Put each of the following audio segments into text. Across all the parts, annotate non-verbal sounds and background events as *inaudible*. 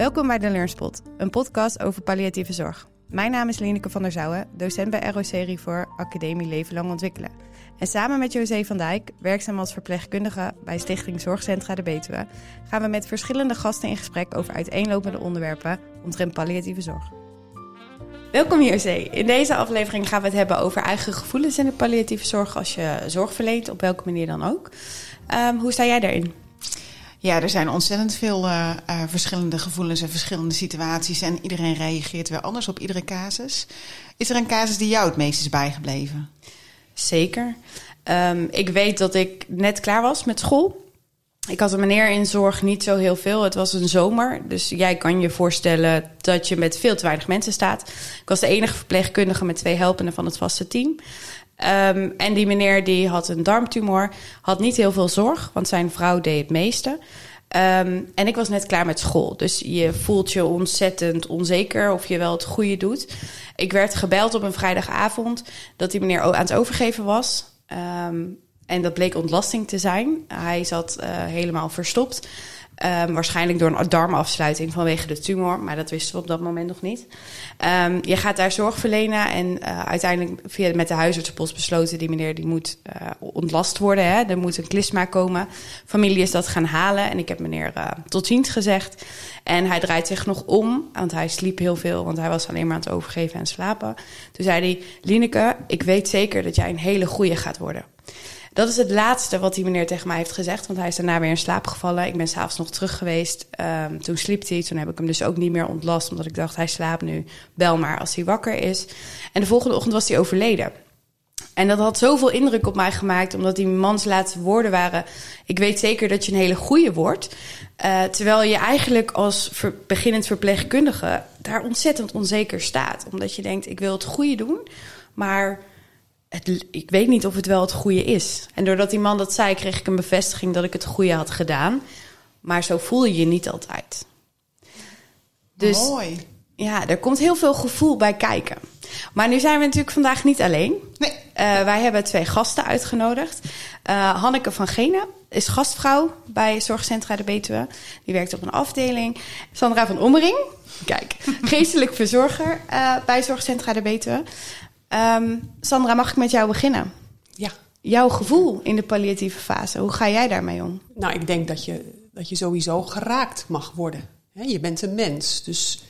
Welkom bij de Learnspot, een podcast over palliatieve zorg. Mijn naam is Lineke van der Zouwen, docent bij ROC Rivoor Academie Leven Lang Ontwikkelen. En samen met José van Dijk, werkzaam als verpleegkundige bij Stichting Zorgcentra de Betuwe, gaan we met verschillende gasten in gesprek over uiteenlopende onderwerpen omtrent palliatieve zorg. Welkom José. In deze aflevering gaan we het hebben over eigen gevoelens in de palliatieve zorg als je zorg verleent, op welke manier dan ook. Um, hoe sta jij daarin? Ja, er zijn ontzettend veel uh, uh, verschillende gevoelens en verschillende situaties. En iedereen reageert weer anders op iedere casus. Is er een casus die jou het meest is bijgebleven? Zeker. Um, ik weet dat ik net klaar was met school. Ik had een meneer in zorg niet zo heel veel. Het was een zomer. Dus jij kan je voorstellen dat je met veel te weinig mensen staat. Ik was de enige verpleegkundige met twee helpenden van het vaste team. Um, en die meneer die had een darmtumor, had niet heel veel zorg, want zijn vrouw deed het meeste. Um, en ik was net klaar met school. Dus je voelt je ontzettend onzeker of je wel het goede doet. Ik werd gebeld op een vrijdagavond dat die meneer aan het overgeven was. Um, en dat bleek ontlasting te zijn. Hij zat uh, helemaal verstopt. Um, waarschijnlijk door een darmafsluiting vanwege de tumor, maar dat wisten we op dat moment nog niet. Um, je gaat daar zorg verlenen en uh, uiteindelijk via met de huisartsenpost besloten... die meneer die moet uh, ontlast worden, hè? er moet een klisma komen. Familie is dat gaan halen en ik heb meneer uh, tot ziens gezegd. En hij draait zich nog om, want hij sliep heel veel... want hij was alleen maar aan het overgeven en slapen. Toen zei hij, Lineke, ik weet zeker dat jij een hele goeie gaat worden... Dat is het laatste wat die meneer tegen mij heeft gezegd. Want hij is daarna weer in slaap gevallen. Ik ben s'avonds nog terug geweest. Um, toen sliep hij. Toen heb ik hem dus ook niet meer ontlast. Omdat ik dacht, hij slaapt nu. Bel maar als hij wakker is. En de volgende ochtend was hij overleden. En dat had zoveel indruk op mij gemaakt. Omdat die mans laatste woorden waren... Ik weet zeker dat je een hele goeie wordt. Uh, terwijl je eigenlijk als beginnend verpleegkundige... daar ontzettend onzeker staat. Omdat je denkt, ik wil het goede doen. Maar het, ik weet niet of het wel het goede is. En doordat die man dat zei, kreeg ik een bevestiging dat ik het goede had gedaan. Maar zo voel je je niet altijd. Dus, Mooi. Ja, er komt heel veel gevoel bij kijken. Maar nu zijn we natuurlijk vandaag niet alleen. Nee. Uh, wij hebben twee gasten uitgenodigd. Uh, Hanneke van Genen is gastvrouw bij Zorgcentra de Betuwe. Die werkt op een afdeling. Sandra van Ommering, kijk, *laughs* geestelijk verzorger uh, bij Zorgcentra de Betuwe. Um, Sandra, mag ik met jou beginnen? Ja. Jouw gevoel in de palliatieve fase, hoe ga jij daarmee om? Nou, ik denk dat je, dat je sowieso geraakt mag worden. je bent een mens, dus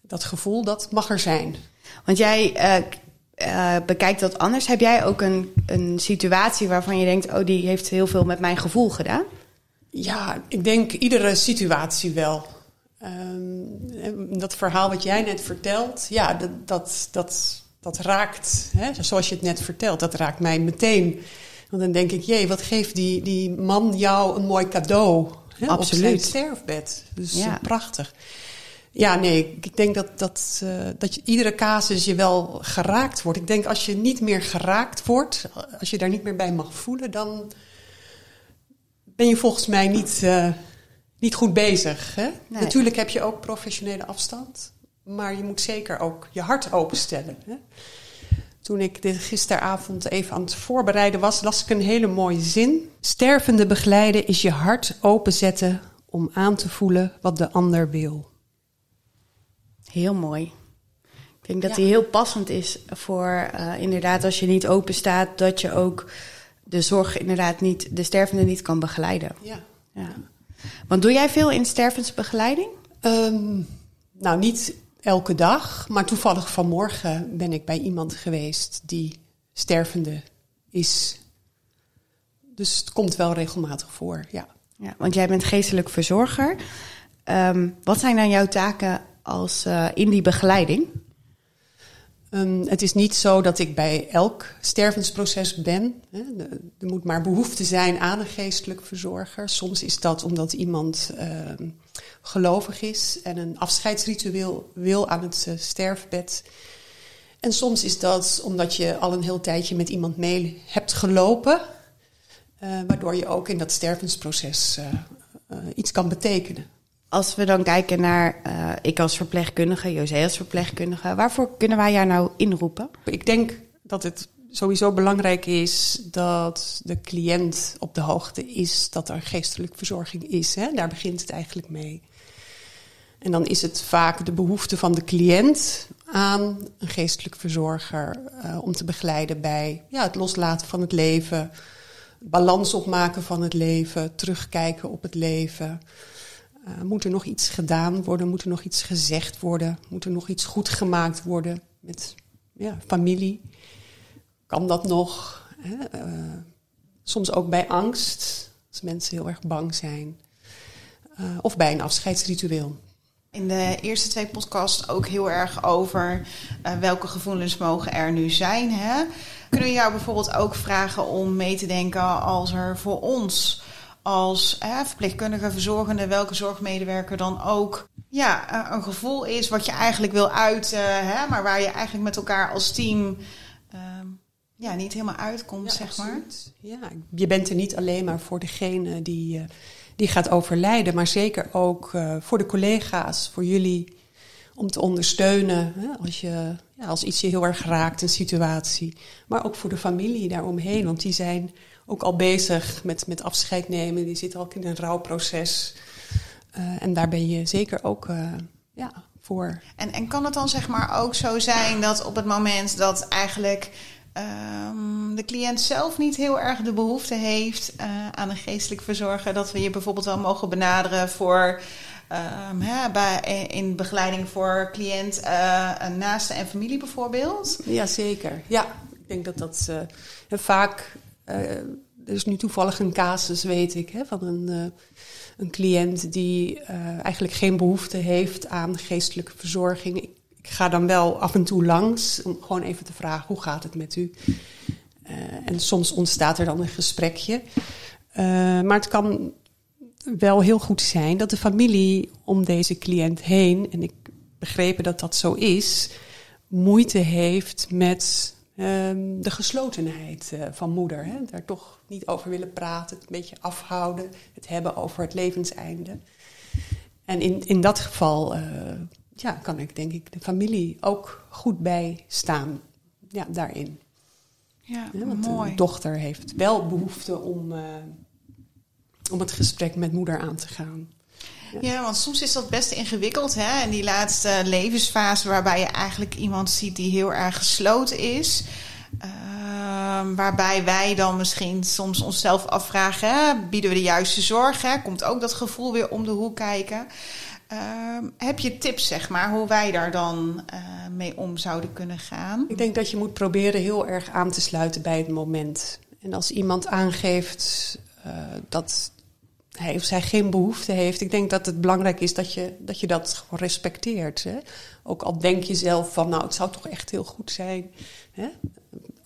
dat gevoel dat mag er zijn. Want jij uh, uh, bekijkt dat anders. Heb jij ook een, een situatie waarvan je denkt... oh, die heeft heel veel met mijn gevoel gedaan? Ja, ik denk iedere situatie wel. Um, dat verhaal wat jij net vertelt, ja, dat, dat, dat dat raakt, hè, zoals je het net vertelt, dat raakt mij meteen. Want dan denk ik, jee, wat geeft die, die man jou een mooi cadeau hè, Absoluut. op zijn sterfbed. Dus ja. prachtig. Ja, nee, ik denk dat, dat, uh, dat je, iedere casus je wel geraakt wordt. Ik denk als je niet meer geraakt wordt, als je daar niet meer bij mag voelen, dan ben je volgens mij niet, uh, niet goed bezig. Hè? Nee. Natuurlijk heb je ook professionele afstand. Maar je moet zeker ook je hart openstellen. Hè? Toen ik dit gisteravond even aan het voorbereiden was, las ik een hele mooie zin. Stervende begeleiden is je hart openzetten om aan te voelen wat de ander wil. Heel mooi. Ik denk dat ja. die heel passend is voor uh, inderdaad als je niet open staat, dat je ook de zorg inderdaad niet, de stervende niet kan begeleiden. Ja. ja. Want doe jij veel in stervensbegeleiding? Um, nou, niet elke dag. Maar toevallig vanmorgen ben ik bij iemand geweest die stervende is. Dus het komt wel regelmatig voor, ja. ja want jij bent geestelijk verzorger. Um, wat zijn dan jouw taken als uh, in die begeleiding? Um, het is niet zo dat ik bij elk stervensproces ben. Hè. Er moet maar behoefte zijn aan een geestelijk verzorger. Soms is dat omdat iemand uh, gelovig is en een afscheidsritueel wil aan het uh, sterfbed. En soms is dat omdat je al een heel tijdje met iemand mee hebt gelopen, uh, waardoor je ook in dat stervensproces uh, iets kan betekenen. Als we dan kijken naar, uh, ik als verpleegkundige, José als verpleegkundige, waarvoor kunnen wij jou nou inroepen? Ik denk dat het sowieso belangrijk is dat de cliënt op de hoogte is dat er geestelijke verzorging is. Hè? Daar begint het eigenlijk mee. En dan is het vaak de behoefte van de cliënt aan een geestelijk verzorger uh, om te begeleiden bij ja, het loslaten van het leven, balans opmaken van het leven, terugkijken op het leven. Uh, moet er nog iets gedaan worden? Moet er nog iets gezegd worden? Moet er nog iets goed gemaakt worden met ja, familie? Kan dat nog? Hè? Uh, soms ook bij angst, als mensen heel erg bang zijn. of bij een afscheidsritueel in de eerste twee podcasts ook heel erg over welke gevoelens mogen er nu zijn. Hè? Kunnen we jou bijvoorbeeld ook vragen om mee te denken als er voor ons als uh, verpleegkundige, verzorgende, welke zorgmedewerker dan ook ja, uh, een gevoel is wat je eigenlijk wil uiten, hè, maar waar je eigenlijk met elkaar als team ehm, ja, niet helemaal uitkomt, zeg maar. Ja, je bent er niet alleen maar voor degene die die gaat overlijden. Maar zeker ook uh, voor de collega's, voor jullie, om te ondersteunen hè, als, je, ja, als iets je heel erg raakt, een situatie. Maar ook voor de familie daaromheen, want die zijn ook al bezig met, met afscheid nemen. Die zitten ook in een rouwproces. Uh, en daar ben je zeker ook uh, ja, voor. En, en kan het dan zeg maar ook zo zijn dat op het moment dat eigenlijk um, de cliënt zelf niet heel erg de behoefte heeft uh, aan een geestelijk verzorger, dat we je bijvoorbeeld wel mogen benaderen voor um, hè, bij, in begeleiding voor cliënt, uh, naaste en familie bijvoorbeeld? Jazeker. Ja, ik denk dat dat vaak. Er is nu toevallig een casus, weet ik, hè, van een, een cliënt die eigenlijk geen behoefte heeft aan geestelijke verzorging ik ga dan wel af en toe langs om gewoon even te vragen hoe gaat het met u. En soms ontstaat er dan een gesprekje. Maar het kan wel heel goed zijn dat de familie om deze cliënt heen, en ik begrepen dat dat zo is, moeite heeft met uh, de geslotenheid uh, van moeder. Hè? Daar toch niet over willen praten, het een beetje afhouden, het hebben over het levenseinde. En in, in dat geval ja, kan ik denk ik de familie ook goed bij staan ja, daarin. Ja, want mooi. De dochter heeft wel behoefte om, uh, om het gesprek met moeder aan te gaan. Ja. want soms is dat best ingewikkeld. Hè? En die laatste levensfase waarbij je eigenlijk iemand ziet die heel erg gesloten is. Uh, waarbij wij dan misschien soms onszelf afvragen: hè? bieden we de juiste zorg? Hè? Komt ook dat gevoel weer om de hoek kijken? Uh, heb je tips, zeg maar, hoe wij daar dan uh, mee om zouden kunnen gaan? Ik denk dat je moet proberen heel erg aan te sluiten bij het moment. En als iemand aangeeft uh, dat hij of zij geen behoefte heeft, ik denk dat het belangrijk is dat je dat, je dat respecteert. Hè? Ook al denk je zelf van, nou, het zou toch echt heel goed zijn, hè?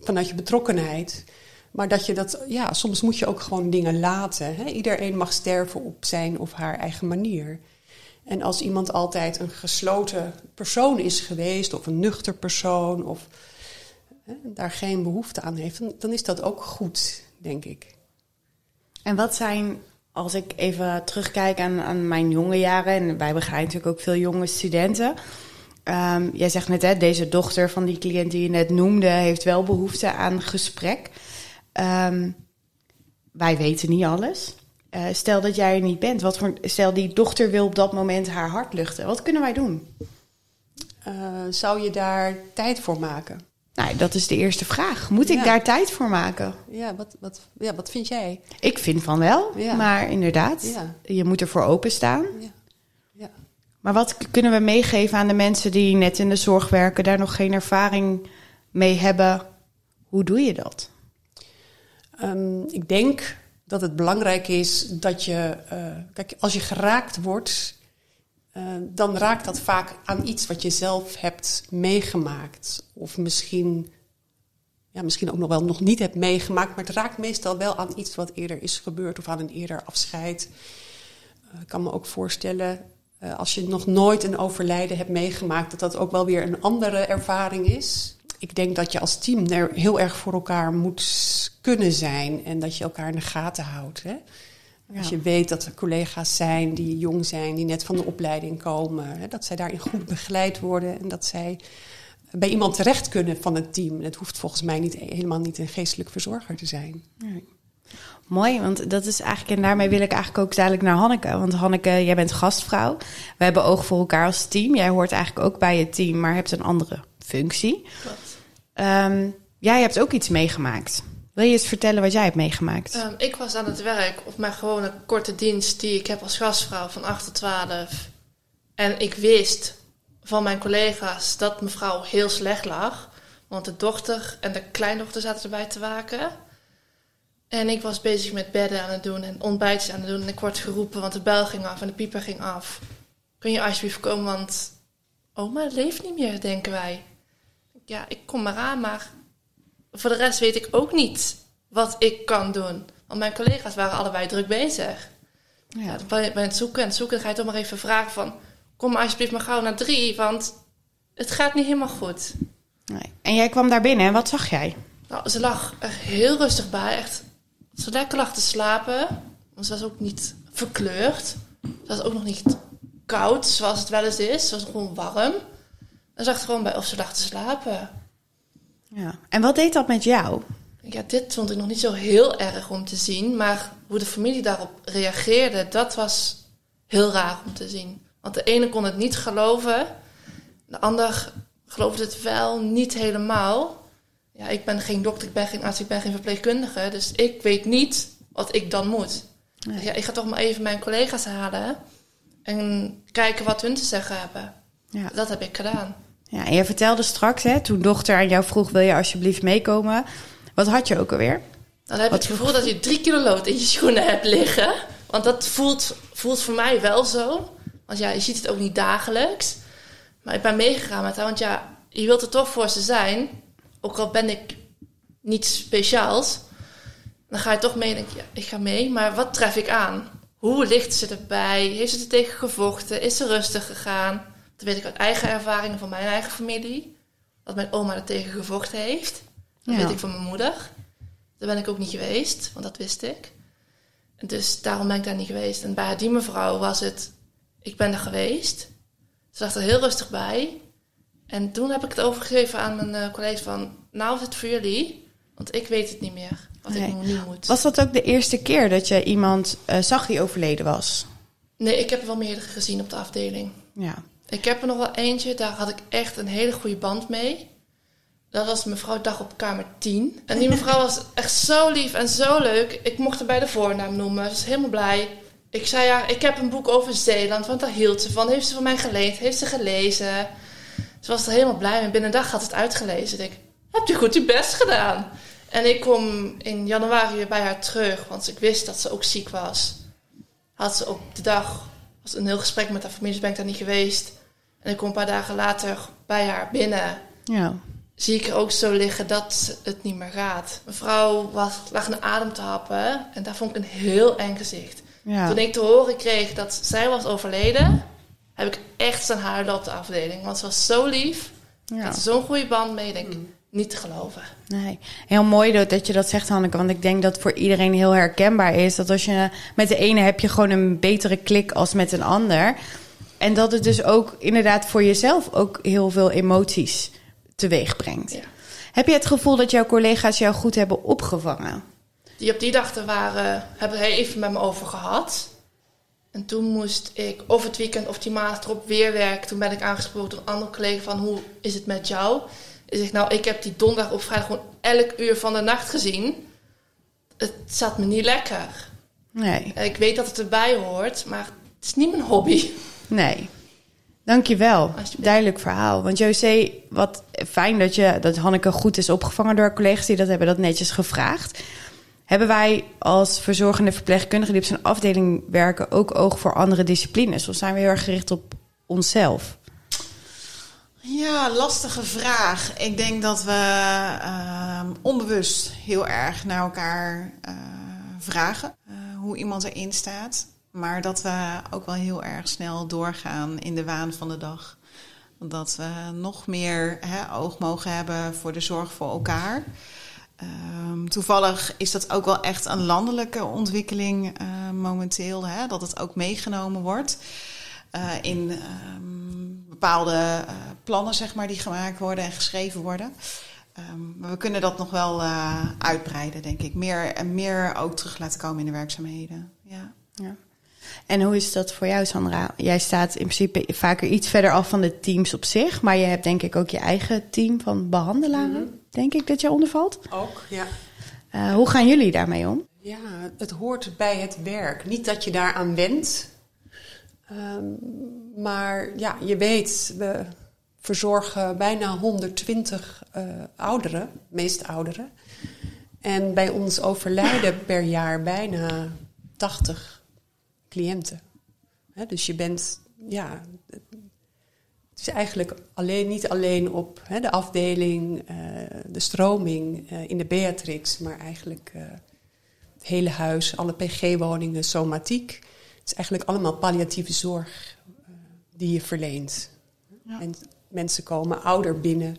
vanuit je betrokkenheid. Maar dat je dat, ja, soms moet je ook gewoon dingen laten. Hè? Iedereen mag sterven op zijn of haar eigen manier. En als iemand altijd een gesloten persoon is geweest, of een nuchter persoon, of hè, daar geen behoefte aan heeft, dan, dan, is dat ook goed, denk ik. En wat zijn, als ik even terugkijk aan, aan mijn jonge jaren, en wij begeleiden natuurlijk ook veel jonge studenten. Um, jij zegt net, hè, deze dochter van die cliënt die je net noemde, heeft wel behoefte aan gesprek. Um, wij weten niet alles. Uh, stel dat jij er niet bent. Wat voor, stel die dochter wil op dat moment haar hart luchten. Wat kunnen wij doen? Uh, zou je daar tijd voor maken? Nou, dat is de eerste vraag. Moet ik daar tijd voor maken? Ja, wat, wat, ja, wat vind jij? Ik vind van wel, ja. maar inderdaad, ja. je moet ervoor openstaan. Ja. Ja. Maar wat kunnen we meegeven aan de mensen die net in de zorg werken, daar nog geen ervaring mee hebben? Hoe doe je dat? Um, ik denk dat het belangrijk is dat je, uh, kijk, als je geraakt wordt, uh, dan raakt dat vaak aan iets wat je zelf hebt meegemaakt. Of misschien, ja, misschien ook nog wel nog niet hebt meegemaakt, maar het raakt meestal wel aan iets wat eerder is gebeurd of aan een eerder afscheid. Uh, ik kan me ook voorstellen, als je nog nooit een overlijden hebt meegemaakt, dat dat ook wel weer een andere ervaring is ik denk dat je als team er heel erg voor elkaar moet kunnen zijn en dat je elkaar in de gaten houdt. Hè? Als je weet dat er collega's zijn die jong zijn, die net van de opleiding komen, hè, dat zij daarin goed begeleid worden en dat zij bij iemand terecht kunnen van het team. Het hoeft volgens mij niet, helemaal niet een geestelijk verzorger te zijn. Nee. Mooi, want dat is eigenlijk, en daarmee wil ik eigenlijk ook dadelijk naar Hanneke. Want Hanneke, jij bent gastvrouw. We hebben oog voor elkaar als team. Jij hoort eigenlijk ook bij het team, maar hebt een andere functie. Um, jij hebt ook iets meegemaakt. Wil je eens vertellen wat jij hebt meegemaakt? Um, ik was aan het werk op mijn gewone korte dienst die ik heb als gastvrouw van 8 tot 12. En ik wist van mijn collega's dat mevrouw heel slecht lag. Want de dochter en de kleindochter zaten erbij te waken. En ik was bezig met bedden aan het doen en ontbijtjes aan het doen. En ik word geroepen, want de bel ging af en de pieper ging af. Kun je alsjeblieft komen, want oma leeft niet meer, denken wij. Ja, ik kom maar aan, maar voor de rest weet ik ook niet wat ik kan doen. Want mijn collega's waren allebei druk bezig. Ja. dan ben je het zoeken en zoeken. Dan ga je toch maar even vragen van... Kom alsjeblieft maar gauw naar drie, want het gaat niet helemaal goed. Nee. En jij kwam daar binnen en wat zag jij? Nou, ze lag er heel rustig bij. Echt, ze lekker lag te slapen. Ze was ook niet verkleurd. Ze was ook nog niet koud, zoals het wel eens is. Ze was gewoon warm. En zag er gewoon bij of ze lag te slapen. Ja. En wat deed dat met jou? Ja, dit vond ik nog niet zo heel erg om te zien. Maar hoe de familie daarop reageerde, dat was heel raar om te zien. Want de ene kon het niet geloven. De ander geloofde het wel niet helemaal. Ja, ik ben geen dokter, ik ben geen arts, ik ben geen verpleegkundige. Dus ik weet niet wat ik dan moet. Nee. Ja, ik ga toch maar even mijn collega's halen. En kijken wat hun te zeggen hebben. Ja. Dat heb ik gedaan. Ja, en je vertelde straks, hè, toen dochter aan jou vroeg: wil je alsjeblieft meekomen? Wat had je ook alweer? Dan heb ik het gevoel dat je drie kilo lood in je schoenen hebt liggen. Want dat voelt, voelt voor mij wel zo. Want ja, je ziet het ook niet dagelijks. Maar ik ben meegegaan met haar. Want ja, je wilt er toch voor ze zijn. Ook al ben ik niets speciaals. Dan ga je toch mee en denk je, ja, ik ga mee. Maar wat tref ik aan? Hoe ligt ze erbij? Heeft ze er tegen gevochten? Is ze rustig gegaan? Dat weet ik uit eigen ervaringen van mijn eigen familie. Dat mijn oma er tegen gevochten heeft. Dat weet ik van mijn moeder. Daar ben ik ook niet geweest, want dat wist ik. En dus daarom ben ik daar niet geweest. En bij die mevrouw was het, ik ben er geweest. Ze lag er heel rustig bij. En toen heb ik het overgegeven aan mijn uh, collega's van, nou is het voor jullie, want ik weet het niet meer wat ik nu moet. Was dat ook de eerste keer dat je iemand uh, zag die overleden was? Nee, ik heb er wel meerdere gezien op de afdeling. Ja. Ik heb er nog wel eentje, daar had ik echt een hele goede band mee. Dat was mevrouw Dag op kamer 10. En die mevrouw was *laughs* echt zo lief en zo leuk. Ik mocht haar bij de voornaam noemen. Ze was helemaal blij. Ik zei ja, ik heb een boek over Zeeland, want daar hield ze van. Heeft ze van mij geleend, heeft ze gelezen. Ze was er helemaal blij mee. Binnen een dag had het uitgelezen. Ik heb je goed je best gedaan. En ik kom in januari weer bij haar terug, want ik wist dat ze ook ziek was. Had ze op de dag was een heel gesprek met haar familie, dus ben ik daar niet geweest. En ik kom een paar dagen later bij haar binnen. Ja. Zie ik er ook zo liggen dat het niet meer gaat. Mevrouw was, lag een adem te happen en daar vond ik een heel eng gezicht. Ja. Toen ik te horen kreeg dat zij was overleden, heb ik echt zijn huilen op de afdeling. Want ze was zo lief. Ja. had zo'n goede band mee. Denk, mm. niet te geloven. Nee, heel mooi dat je dat zegt, Hanneke. Want ik denk dat voor iedereen heel herkenbaar is dat als je met de ene heb je gewoon een betere klik als met een ander. En dat het dus ook inderdaad voor jezelf ook heel veel emoties teweeg brengt. Ja. Heb je het gevoel dat jouw collega's jou goed hebben opgevangen? Die op die dag er waren, hebben hij even met me over gehad. En toen moest ik of het weekend of die maand erop weer werken. Toen ben ik aangesproken door een andere collega van hoe is het met jou? Ik zeg nou, ik heb die donderdag op vrijdag gewoon elk uur van de nacht gezien. Het zat me niet lekker. Nee. Ik weet dat het erbij hoort, maar het is niet mijn hobby. Nee. Dankjewel. Duidelijk verhaal. Want José, wat fijn dat, je, dat Hanneke goed is opgevangen door collega's die dat hebben dat netjes gevraagd. Hebben wij als verzorgende verpleegkundigen die op zijn afdeling werken ook oog voor andere disciplines? Of zijn we heel erg gericht op onszelf? Ja, lastige vraag. Ik denk dat we uh, onbewust heel erg naar elkaar uh, vragen uh, hoe iemand erin staat. Maar dat we ook wel heel erg snel doorgaan in de waan van de dag. Dat we nog meer hè, oog mogen hebben voor de zorg voor elkaar. Um, toevallig is dat ook wel echt een landelijke ontwikkeling uh, momenteel. Hè, dat het ook meegenomen wordt uh, in um, bepaalde uh, plannen zeg maar, die gemaakt worden en geschreven worden. Um, we kunnen dat nog wel uitbreiden, denk ik. Meer en meer ook terug laten komen in de werkzaamheden. Ja. ja. En hoe is dat voor jou, Sandra? Jij staat in principe vaker iets verder af van de teams op zich, maar je hebt denk ik ook je eigen team van behandelaren, mhm. denk ik dat je ondervalt. Ook, ja. Uh, hoe gaan jullie daarmee om? Ja, het hoort bij het werk. Niet dat je daaraan wendt, um, maar ja, je weet, we verzorgen bijna 120 uh, eh, ouderen, meest ouderen. En bij ons overlijden per jaar bijna 80 cliënten. dus je bent, ja, het is eigenlijk alleen, niet alleen op de afdeling, uh, de stroming uh, in de Beatrix, maar eigenlijk het hele huis, alle PG-woningen, somatiek. Het is eigenlijk allemaal palliatieve zorg die je verleent. Ja. En mensen komen ouder binnen,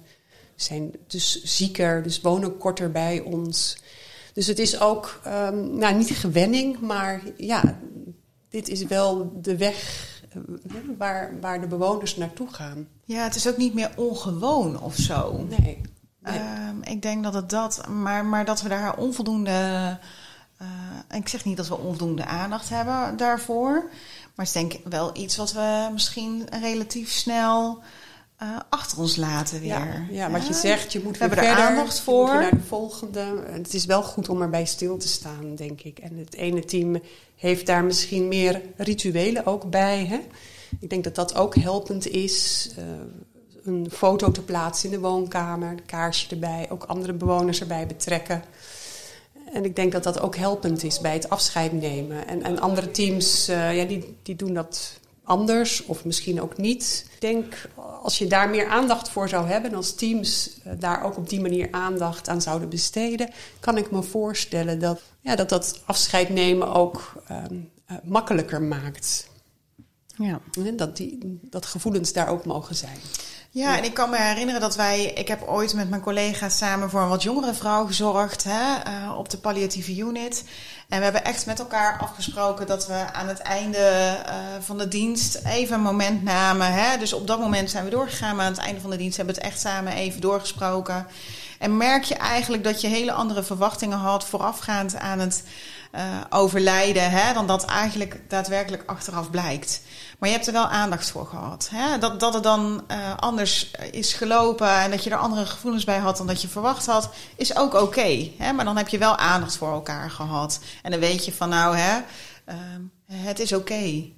zijn dus zieker, dus wonen korter bij ons. Dus het is ook, um, nou niet een gewenning, maar ja, dit is wel de weg eh, waar, waar de bewoners naartoe gaan. Ja, het is ook niet meer ongewoon of zo. Nee. Ehm, ik denk dat het dat, maar, maar dat we daar onvoldoende. Uh, ik zeg niet dat we onvoldoende aandacht hebben daarvoor. Maar het is denk ik wel iets wat we misschien relatief snel uh, achter ons laten weer. Ja, ja, wat je zegt, je moet we weer hebben er aandacht voor. naar de volgende. Het is wel goed om erbij stil te staan, denk ik. En het ene team heeft daar misschien meer rituelen ook bij. Hè? Ik denk dat dat ook helpend is. Uh, een foto te plaatsen in de woonkamer, een kaarsje erbij, ook andere bewoners erbij betrekken. En ik denk dat dat ook helpend is bij het afscheid nemen. En, en andere teams, uh, ja, die, die doen dat anders of misschien ook niet. Ik denk als je daar meer aandacht voor zou hebben, als teams uh, daar ook op die manier aandacht aan zouden besteden, kan ik me voorstellen dat ja, dat, dat afscheid nemen ook um, uh, makkelijker maakt. Ja. Dat, die, dat gevoelens daar ook mogen zijn. Ja, en ik kan me herinneren dat wij, ik heb ooit met mijn collega's samen voor een wat jongere vrouw gezorgd hè, uh, op de palliatieve unit. En we hebben echt met elkaar afgesproken dat we aan het einde uh, van de dienst even een moment namen. Hè. Dus op dat moment zijn we doorgegaan, maar aan het einde van de dienst hebben we het echt samen even doorgesproken. En merk je eigenlijk dat je hele andere verwachtingen had voorafgaand aan het uh, overlijden, hè, dan dat eigenlijk daadwerkelijk achteraf blijkt. Maar je hebt er wel aandacht voor gehad. Hè? Dat, dat het dan uh, anders is gelopen en dat je er andere gevoelens bij had dan dat je verwacht had, is ook oké. Maar dan heb je wel aandacht voor elkaar gehad. En dan weet je van nou, hè, uh, het is oké.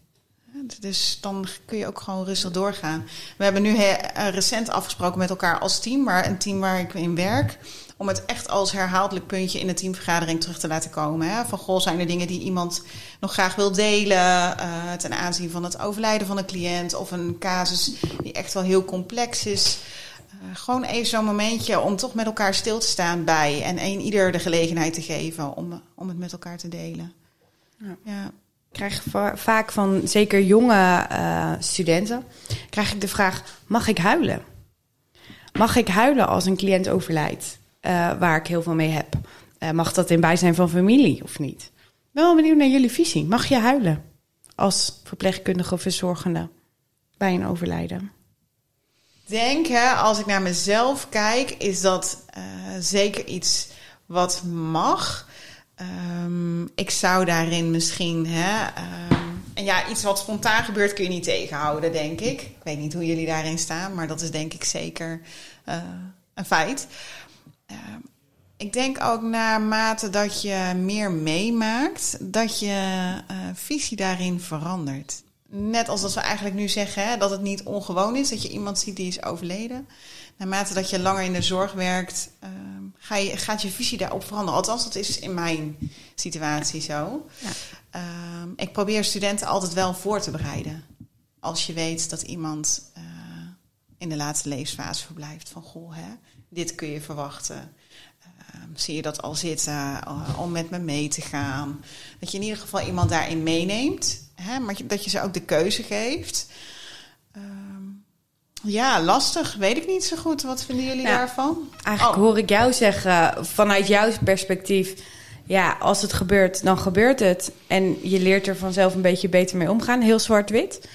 Dus dan kun je ook gewoon rustig doorgaan. We hebben nu recent afgesproken met elkaar als team, maar een team waar ik in werk om het echt als herhaaldelijk puntje in de teamvergadering terug te laten komen. Hè? Van goh, zijn er dingen die iemand nog graag wil delen uh, ten aanzien van het overlijden van een cliënt of een casus die echt wel heel complex is. Uh, gewoon even zo'n momentje om toch met elkaar stil te staan bij en een ieder de gelegenheid te geven om, om het met elkaar te delen. Ja. ja. Krijg vaak van zeker jonge uh, studenten krijg ik de vraag: mag ik huilen? Mag ik huilen als een cliënt overlijdt? uh, waar ik heel veel mee heb. Uh, mag dat in bijzijn van familie of niet? Wel benieuwd naar jullie visie. Mag je huilen als verpleegkundige of verzorgende bij een overlijden? Denk, hè, als ik naar mezelf kijk, is dat zeker iets wat mag. Um, ik zou daarin misschien, hè, um, en ja, iets wat spontaan gebeurt kun je niet tegenhouden, denk ik. Ik weet niet hoe jullie daarin staan, maar dat is denk ik zeker uh, een feit. Uh, ik denk ook naarmate dat je meer meemaakt, dat je uh, visie daarin verandert. Net als we eigenlijk nu zeggen hè, dat het niet ongewoon is dat je iemand ziet die is overleden. Naarmate dat je langer in de zorg werkt, uh, ga je, gaat je visie daarop veranderen. Althans, dat is in mijn situatie zo. Ja. Ehm, ik probeer studenten altijd wel voor te bereiden. Als je weet dat iemand uh, in de laatste levensfase verblijft. Van goh, hè, dit kun je verwachten. Uh, zie je dat al zitten uh, om met me mee te gaan? Dat je in ieder geval iemand daarin meeneemt, hè, maar dat je ze ook de keuze geeft. Ja, lastig. Weet ik niet zo goed. Wat vinden jullie daarvan? Eigenlijk oh. hoor ik jou zeggen, vanuit jouw perspectief... ja, als het gebeurt, dan gebeurt het. En je leert er vanzelf een beetje beter mee omgaan. Heel zwart-wit.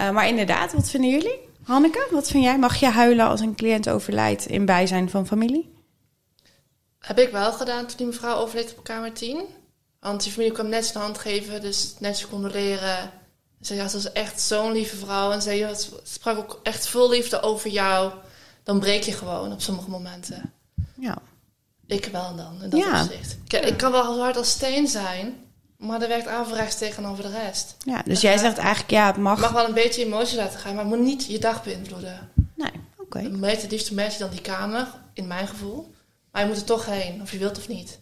Uh, maar inderdaad, wat vinden jullie? Hanneke, wat vind jij? Mag je huilen als een cliënt overlijdt in bijzijn van familie? Heb ik wel gedaan toen die mevrouw overleed op kamer 10. Want die familie kwam net zijn hand geven, dus netjes condoleren. Ze ja, ze was echt zo'n lieve vrouw. En ze sprak ook echt vol liefde over jou. Dan breek je gewoon op sommige momenten. Ja. Ik wel dan, in dat ja. opzicht. Ik, ik kan wel hard als steen zijn, maar er werkt averechts tegenover de rest. Ja, dus jij zegt eigenlijk, ja, het mag... mag wel een beetje emotie laten gaan, maar het moet niet je dag beïnvloeden. Nee, oké. Okay. Het liefst je dan die kamer, in mijn gevoel. Maar je moet er toch heen, of je wilt of niet.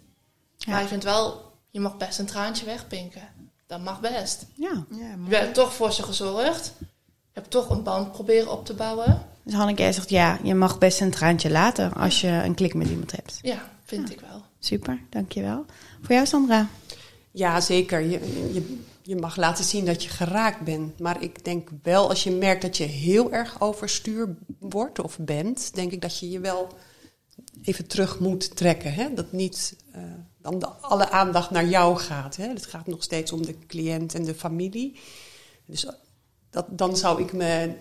Ja. Maar ik vind wel, je mag best een traantje wegpinken. Dat mag best. Ja. ja je hebt toch voor ze gezorgd. Je hebt toch een band proberen op te bouwen. Dus Hanneke, zegt ja, je mag best een traantje laten als je een klik met iemand hebt. Ja, vind ik wel. Super, dankjewel. Voor jou, Sandra? Ja, zeker. Je, je, je mag laten zien dat je geraakt bent. Maar ik denk wel, als je merkt dat je heel erg overstuur wordt of bent, denk ik dat je je wel even terug moet trekken. Hè? Dat niet dan de, alle aandacht naar jou gaat. Hè? Het gaat nog steeds om de cliënt en de familie. Dus dat, dan zou ik me,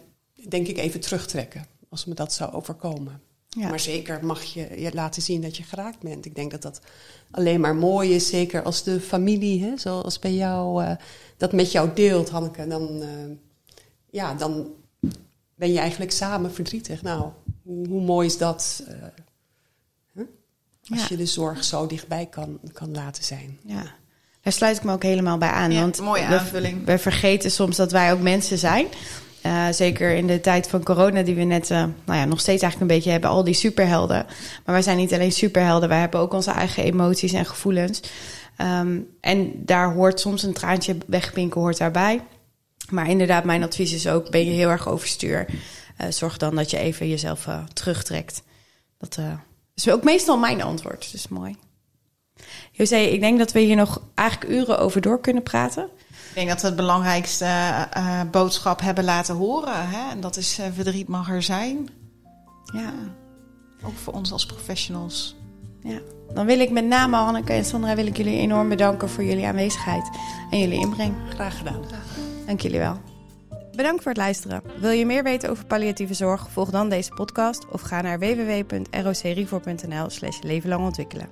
denk ik, even terugtrekken als me dat zou overkomen. Maar zeker mag je, je laten zien dat je geraakt bent. Ik denk dat dat alleen maar mooi is, zeker als de familie, hè, zoals bij jou, uh, dat met jou deelt, Hanneke. Dan, uh, ja, dan ben je eigenlijk samen verdrietig. Nou, hoe, hoe mooi is dat? Uh, als je de zorg zo dichtbij kan, kan laten zijn. Ja. Daar sluit ik me ook helemaal bij aan. Ja, want mooie aanvulling. We, we vergeten soms dat wij ook mensen zijn. Uh, zeker in de tijd van corona, die we net, uh, nou ja, nog steeds eigenlijk een beetje hebben, al die superhelden. Maar wij zijn niet alleen superhelden, wij hebben ook onze eigen emoties en gevoelens. Um, en daar hoort soms een traantje wegpinken, hoort daarbij. Maar inderdaad, mijn advies is ook: ben je heel erg overstuur, uh, zorg dan dat je even jezelf terugtrekt. Dat is ook meestal mijn antwoord, dus mooi. José, ik denk dat we hier nog eigenlijk uren over door kunnen praten. Ik denk dat we het belangrijkste uh, boodschap hebben laten horen. Hè? En dat is uh, verdriet mag er zijn. Ja. Ook voor ons als professionals. Ja. Dan wil ik met name Hanneke en Sandra wil ik jullie enorm bedanken voor jullie aanwezigheid en jullie inbreng. Graag gedaan. Dank jullie wel. Bedankt voor het luisteren. Wil je meer weten over palliatieve zorg? Volg dan deze podcast of ga naar www.rocrefor.nl slash leven lang ontwikkelen.